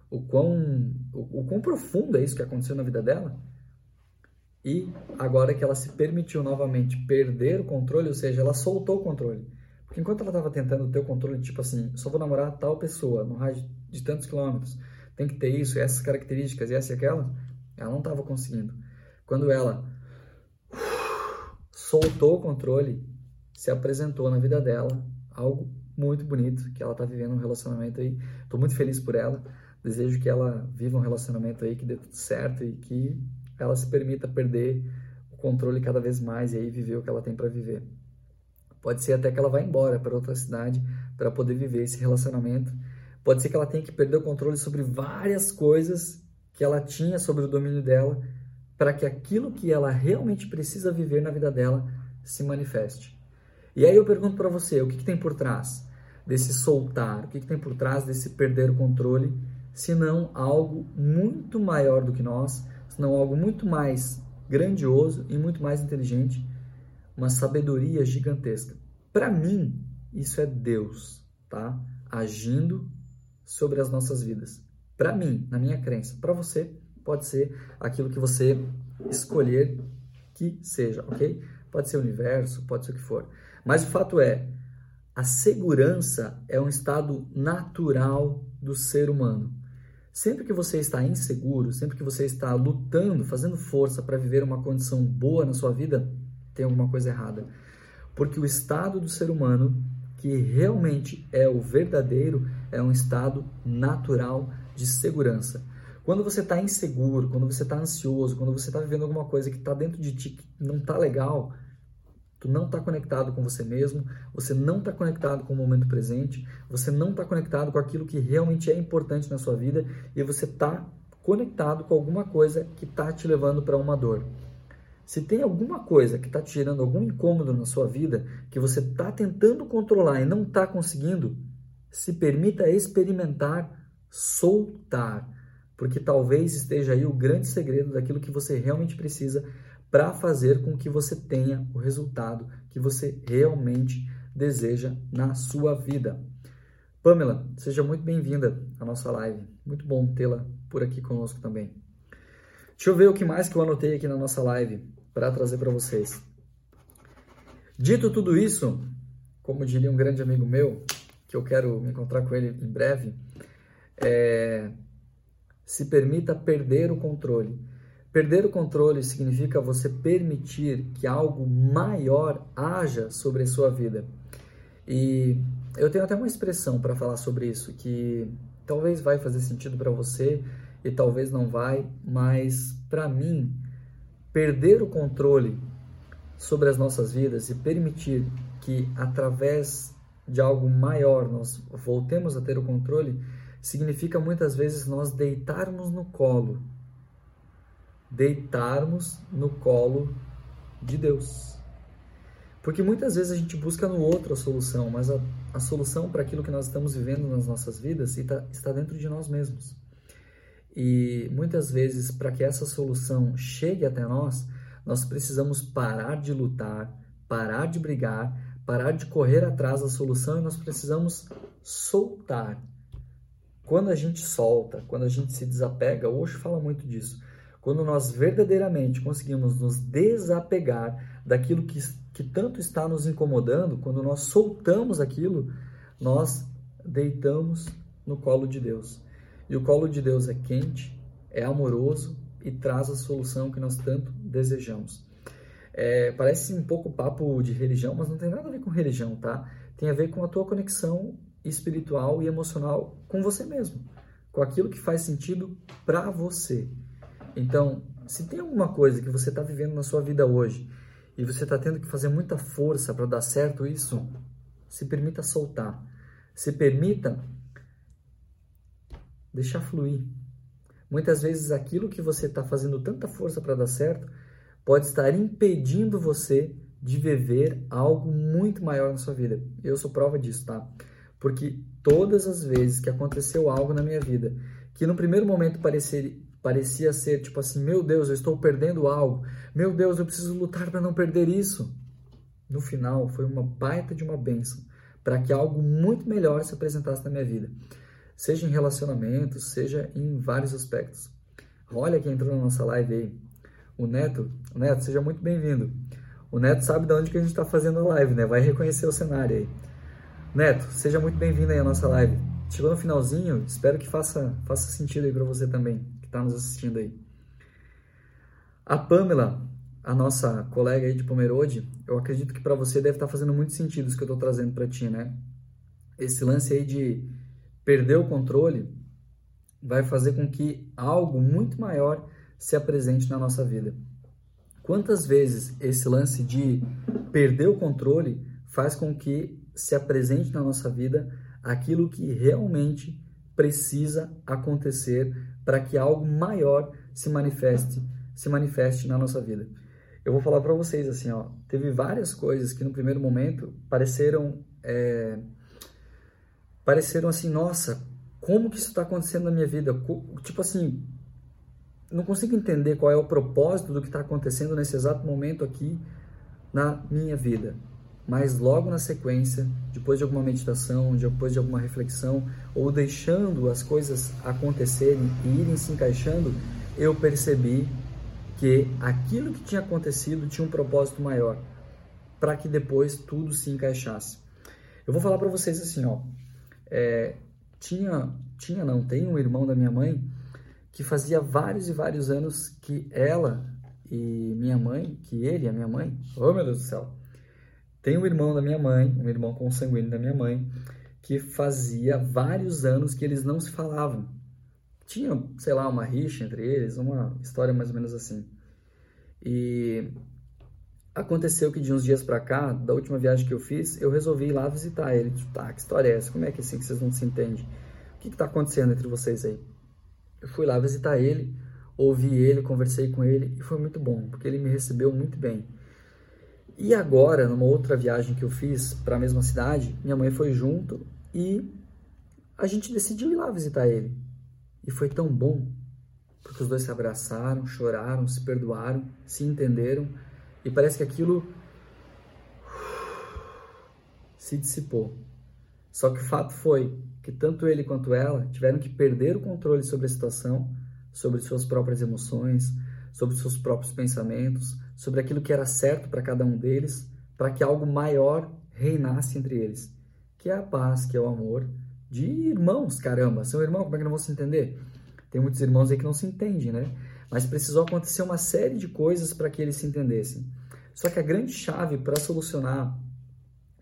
O quão, o, o quão profundo é isso que aconteceu na vida dela? E agora que ela se permitiu novamente perder o controle, ou seja, ela soltou o controle. Porque enquanto ela estava tentando ter o controle, tipo assim, só vou namorar tal pessoa no raio de tantos quilômetros, tem que ter isso, essas características e essa e aquela, ela não estava conseguindo. Quando ela soltou o controle, se apresentou na vida dela algo muito bonito, que ela está vivendo um relacionamento aí. Estou muito feliz por ela. Desejo que ela viva um relacionamento aí que dê tudo certo e que ela se permita perder o controle cada vez mais e aí viver o que ela tem para viver. Pode ser até que ela vá embora para outra cidade para poder viver esse relacionamento. Pode ser que ela tenha que perder o controle sobre várias coisas que ela tinha sobre o domínio dela para que aquilo que ela realmente precisa viver na vida dela se manifeste. E aí eu pergunto para você, o que, que, tem por trás desse soltar? O que, que tem por trás desse perder o controle? Se não algo muito maior do que nós, senão algo muito mais grandioso e muito mais inteligente, uma sabedoria gigantesca. Para mim, isso é Deus, tá? Agindo sobre as nossas vidas. Para mim, na minha crença, para você pode ser aquilo que você escolher que seja, ok? Pode ser o universo, pode ser o que for. Mas o fato é, a segurança é um estado natural do ser humano. Sempre que você está inseguro, sempre que você está lutando, fazendo força para viver uma condição boa na sua vida, tem alguma coisa errada. Porque o estado do ser humano, que realmente é o verdadeiro, é um estado natural de segurança. Quando você está inseguro, quando você está ansioso, quando você está vivendo alguma coisa que está dentro de ti que não está legal, Tu não está conectado com você mesmo, você não está conectado com o momento presente, você não está conectado com aquilo que realmente é importante na sua vida e você está conectado com alguma coisa que está te levando para uma dor. Se tem alguma coisa que está te gerando algum incômodo na sua vida, que você está tentando controlar e não está conseguindo, se permita experimentar soltar, porque talvez esteja aí o grande segredo daquilo que você realmente precisa para fazer com que você tenha o resultado que você realmente deseja na sua vida. Pamela, seja muito bem-vinda à nossa live. Muito bom tê-la por aqui conosco também. Deixa eu ver o que mais que eu anotei aqui na nossa live para trazer para vocês. Dito tudo isso, como diria um grande amigo meu, que eu quero me encontrar com ele em breve, é, se permita perder o controle Perder o controle significa você permitir que algo maior haja sobre a sua vida. E eu tenho até uma expressão para falar sobre isso que talvez vai fazer sentido para você e talvez não vai, mas para mim, perder o controle sobre as nossas vidas e permitir que através de algo maior nós voltemos a ter o controle significa muitas vezes nós deitarmos no colo deitarmos no colo de Deus. Porque muitas vezes a gente busca no outro a solução, mas a, a solução para aquilo que nós estamos vivendo nas nossas vidas está, está dentro de nós mesmos. E muitas vezes, para que essa solução chegue até nós, nós precisamos parar de lutar, parar de brigar, parar de correr atrás da solução e nós precisamos soltar. Quando a gente solta, quando a gente se desapega, hoje fala muito disso quando nós verdadeiramente conseguimos nos desapegar daquilo que, que tanto está nos incomodando, quando nós soltamos aquilo, nós deitamos no colo de Deus. E o colo de Deus é quente, é amoroso e traz a solução que nós tanto desejamos. É, parece um pouco papo de religião, mas não tem nada a ver com religião, tá? Tem a ver com a tua conexão espiritual e emocional com você mesmo, com aquilo que faz sentido para você. Então, se tem alguma coisa que você está vivendo na sua vida hoje e você está tendo que fazer muita força para dar certo isso, se permita soltar. Se permita deixar fluir. Muitas vezes aquilo que você está fazendo tanta força para dar certo pode estar impedindo você de viver algo muito maior na sua vida. Eu sou prova disso, tá? Porque todas as vezes que aconteceu algo na minha vida que no primeiro momento parecia, parecia ser tipo assim: meu Deus, eu estou perdendo algo, meu Deus, eu preciso lutar para não perder isso. No final, foi uma baita de uma benção para que algo muito melhor se apresentasse na minha vida, seja em relacionamentos, seja em vários aspectos. Olha quem entrou na nossa live aí, o Neto. Neto, seja muito bem-vindo. O Neto sabe de onde que a gente está fazendo a live, né? Vai reconhecer o cenário aí. Neto, seja muito bem-vindo aí à nossa live. Chegou no finalzinho, espero que faça, faça sentido aí para você também, está nos assistindo aí. A Pamela, a nossa colega aí de Pomerode, eu acredito que para você deve estar tá fazendo muito sentido isso que eu estou trazendo para ti, né? Esse lance aí de perder o controle vai fazer com que algo muito maior se apresente na nossa vida. Quantas vezes esse lance de perder o controle faz com que se apresente na nossa vida aquilo que realmente precisa acontecer para que algo maior se manifeste, se manifeste na nossa vida. Eu vou falar para vocês assim, ó, teve várias coisas que no primeiro momento pareceram, é, pareceram assim, nossa, como que isso está acontecendo na minha vida? Tipo assim, não consigo entender qual é o propósito do que está acontecendo nesse exato momento aqui na minha vida mas logo na sequência, depois de alguma meditação, depois de alguma reflexão, ou deixando as coisas acontecerem e irem se encaixando, eu percebi que aquilo que tinha acontecido tinha um propósito maior, para que depois tudo se encaixasse. Eu vou falar para vocês assim, ó, é, tinha, tinha não, tem um irmão da minha mãe que fazia vários e vários anos que ela e minha mãe, que ele e a minha mãe, oh meu Deus do céu, tem um irmão da minha mãe, um irmão consanguíneo da minha mãe, que fazia vários anos que eles não se falavam. Tinha, sei lá, uma rixa entre eles, uma história mais ou menos assim. E aconteceu que de uns dias para cá, da última viagem que eu fiz, eu resolvi ir lá visitar ele. Tipo, tá, que história é essa? Como é que é assim que vocês não se entendem? O que está acontecendo entre vocês aí? Eu fui lá visitar ele, ouvi ele, conversei com ele e foi muito bom, porque ele me recebeu muito bem. E agora, numa outra viagem que eu fiz para a mesma cidade, minha mãe foi junto e a gente decidiu ir lá visitar ele. E foi tão bom, porque os dois se abraçaram, choraram, se perdoaram, se entenderam e parece que aquilo se dissipou. Só que o fato foi que tanto ele quanto ela tiveram que perder o controle sobre a situação, sobre suas próprias emoções, sobre seus próprios pensamentos, sobre aquilo que era certo para cada um deles, para que algo maior reinasse entre eles, que é a paz, que é o amor de irmãos, caramba, seu irmão, como é que não vou se entender? Tem muitos irmãos aí que não se entendem, né? Mas precisou acontecer uma série de coisas para que eles se entendessem. Só que a grande chave para solucionar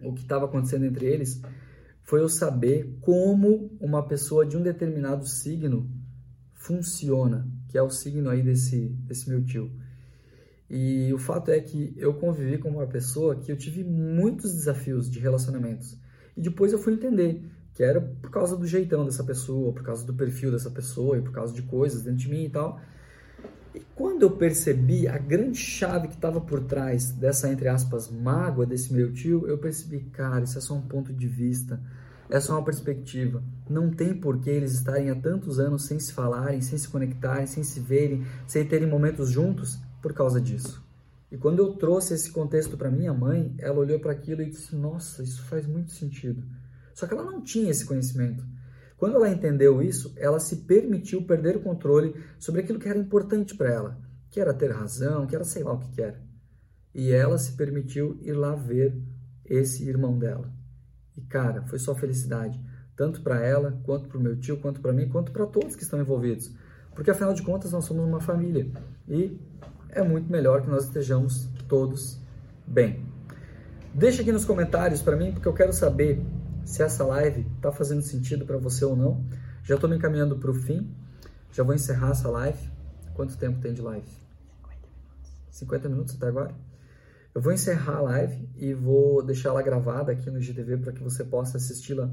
o que estava acontecendo entre eles foi eu saber como uma pessoa de um determinado signo funciona, que é o signo aí desse, desse meu tio. E o fato é que eu convivi com uma pessoa que eu tive muitos desafios de relacionamentos. E depois eu fui entender que era por causa do jeitão dessa pessoa, por causa do perfil dessa pessoa e por causa de coisas dentro de mim e tal. E quando eu percebi a grande chave que estava por trás dessa, entre aspas, mágoa desse meu tio, eu percebi, cara, isso é só um ponto de vista é só uma perspectiva. Não tem por que eles estarem há tantos anos sem se falarem, sem se conectarem, sem se verem, sem terem momentos juntos por causa disso. E quando eu trouxe esse contexto para minha mãe, ela olhou para aquilo e disse: Nossa, isso faz muito sentido. Só que ela não tinha esse conhecimento. Quando ela entendeu isso, ela se permitiu perder o controle sobre aquilo que era importante para ela, que era ter razão, que era sei lá o que, que era. E ela se permitiu ir lá ver esse irmão dela. E cara, foi só felicidade, tanto para ela, quanto para o meu tio, quanto para mim, quanto para todos que estão envolvidos. Porque afinal de contas nós somos uma família e é muito melhor que nós estejamos todos bem. Deixa aqui nos comentários para mim, porque eu quero saber se essa live está fazendo sentido para você ou não. Já estou me encaminhando para o fim, já vou encerrar essa live. Quanto tempo tem de live? 50 minutos. 50 minutos até agora? Eu vou encerrar a live e vou deixar ela gravada aqui no GTV para que você possa assisti-la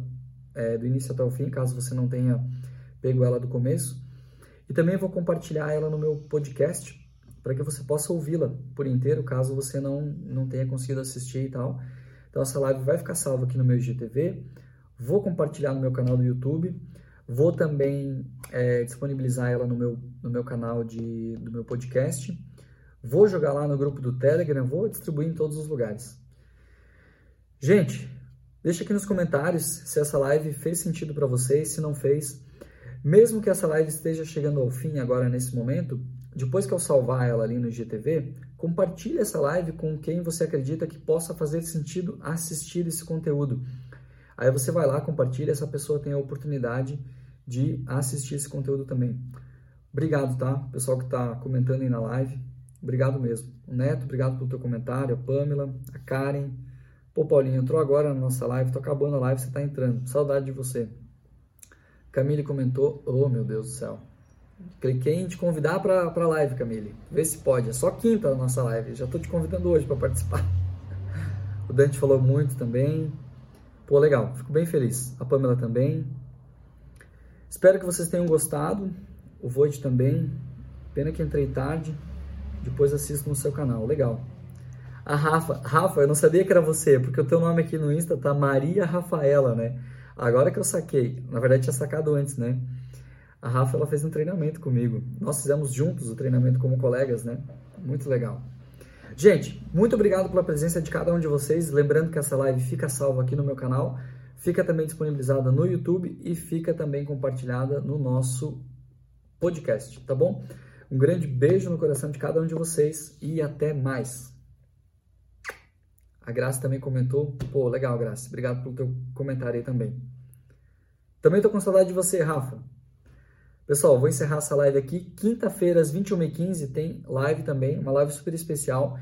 é, do início até o fim, caso você não tenha pego ela do começo. E também vou compartilhar ela no meu podcast para que você possa ouvi-la por inteiro, caso você não, não tenha conseguido assistir e tal. Então essa live vai ficar salva aqui no meu IGTV, vou compartilhar no meu canal do YouTube, vou também é, disponibilizar ela no meu, no meu canal de, do meu podcast, vou jogar lá no grupo do Telegram, vou distribuir em todos os lugares. Gente, deixa aqui nos comentários se essa live fez sentido para vocês, se não fez. Mesmo que essa live esteja chegando ao fim agora nesse momento, depois que eu salvar ela ali no IGTV, compartilhe essa live com quem você acredita que possa fazer sentido assistir esse conteúdo. Aí você vai lá, compartilha, essa pessoa tem a oportunidade de assistir esse conteúdo também. Obrigado, tá? Pessoal que está comentando aí na live, obrigado mesmo. O Neto, obrigado pelo teu comentário, a Pamela, a Karen. Pô, Paulinho, entrou agora na nossa live, tô acabando a live, você tá entrando. Saudade de você. Camille comentou, oh meu Deus do céu. Cliquei em te convidar para a live, Camille. Vê se pode. É só quinta a nossa live. Já estou te convidando hoje para participar. O Dante falou muito também. Pô, legal. Fico bem feliz. A Pamela também. Espero que vocês tenham gostado. O Void também. Pena que entrei tarde. Depois assisto no seu canal. Legal. A Rafa. Rafa, eu não sabia que era você, porque o teu nome aqui no Insta tá Maria Rafaela, né? Agora que eu saquei. Na verdade, tinha sacado antes, né? A Rafa ela fez um treinamento comigo. Nós fizemos juntos o treinamento como colegas, né? Muito legal. Gente, muito obrigado pela presença de cada um de vocês. Lembrando que essa live fica salva aqui no meu canal, fica também disponibilizada no YouTube e fica também compartilhada no nosso podcast, tá bom? Um grande beijo no coração de cada um de vocês e até mais. A Graça também comentou. Pô, legal, Graça. Obrigado pelo teu comentário aí também. Também tô com saudade de você, Rafa. Pessoal, vou encerrar essa live aqui. Quinta-feira, às 21h15, tem live também, uma live super especial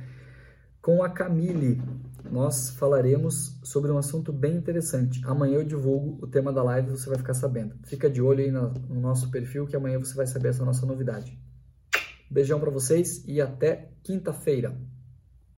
com a Camille. Nós falaremos sobre um assunto bem interessante. Amanhã eu divulgo o tema da live, você vai ficar sabendo. Fica de olho aí no, no nosso perfil que amanhã você vai saber essa nossa novidade. Beijão para vocês e até quinta-feira.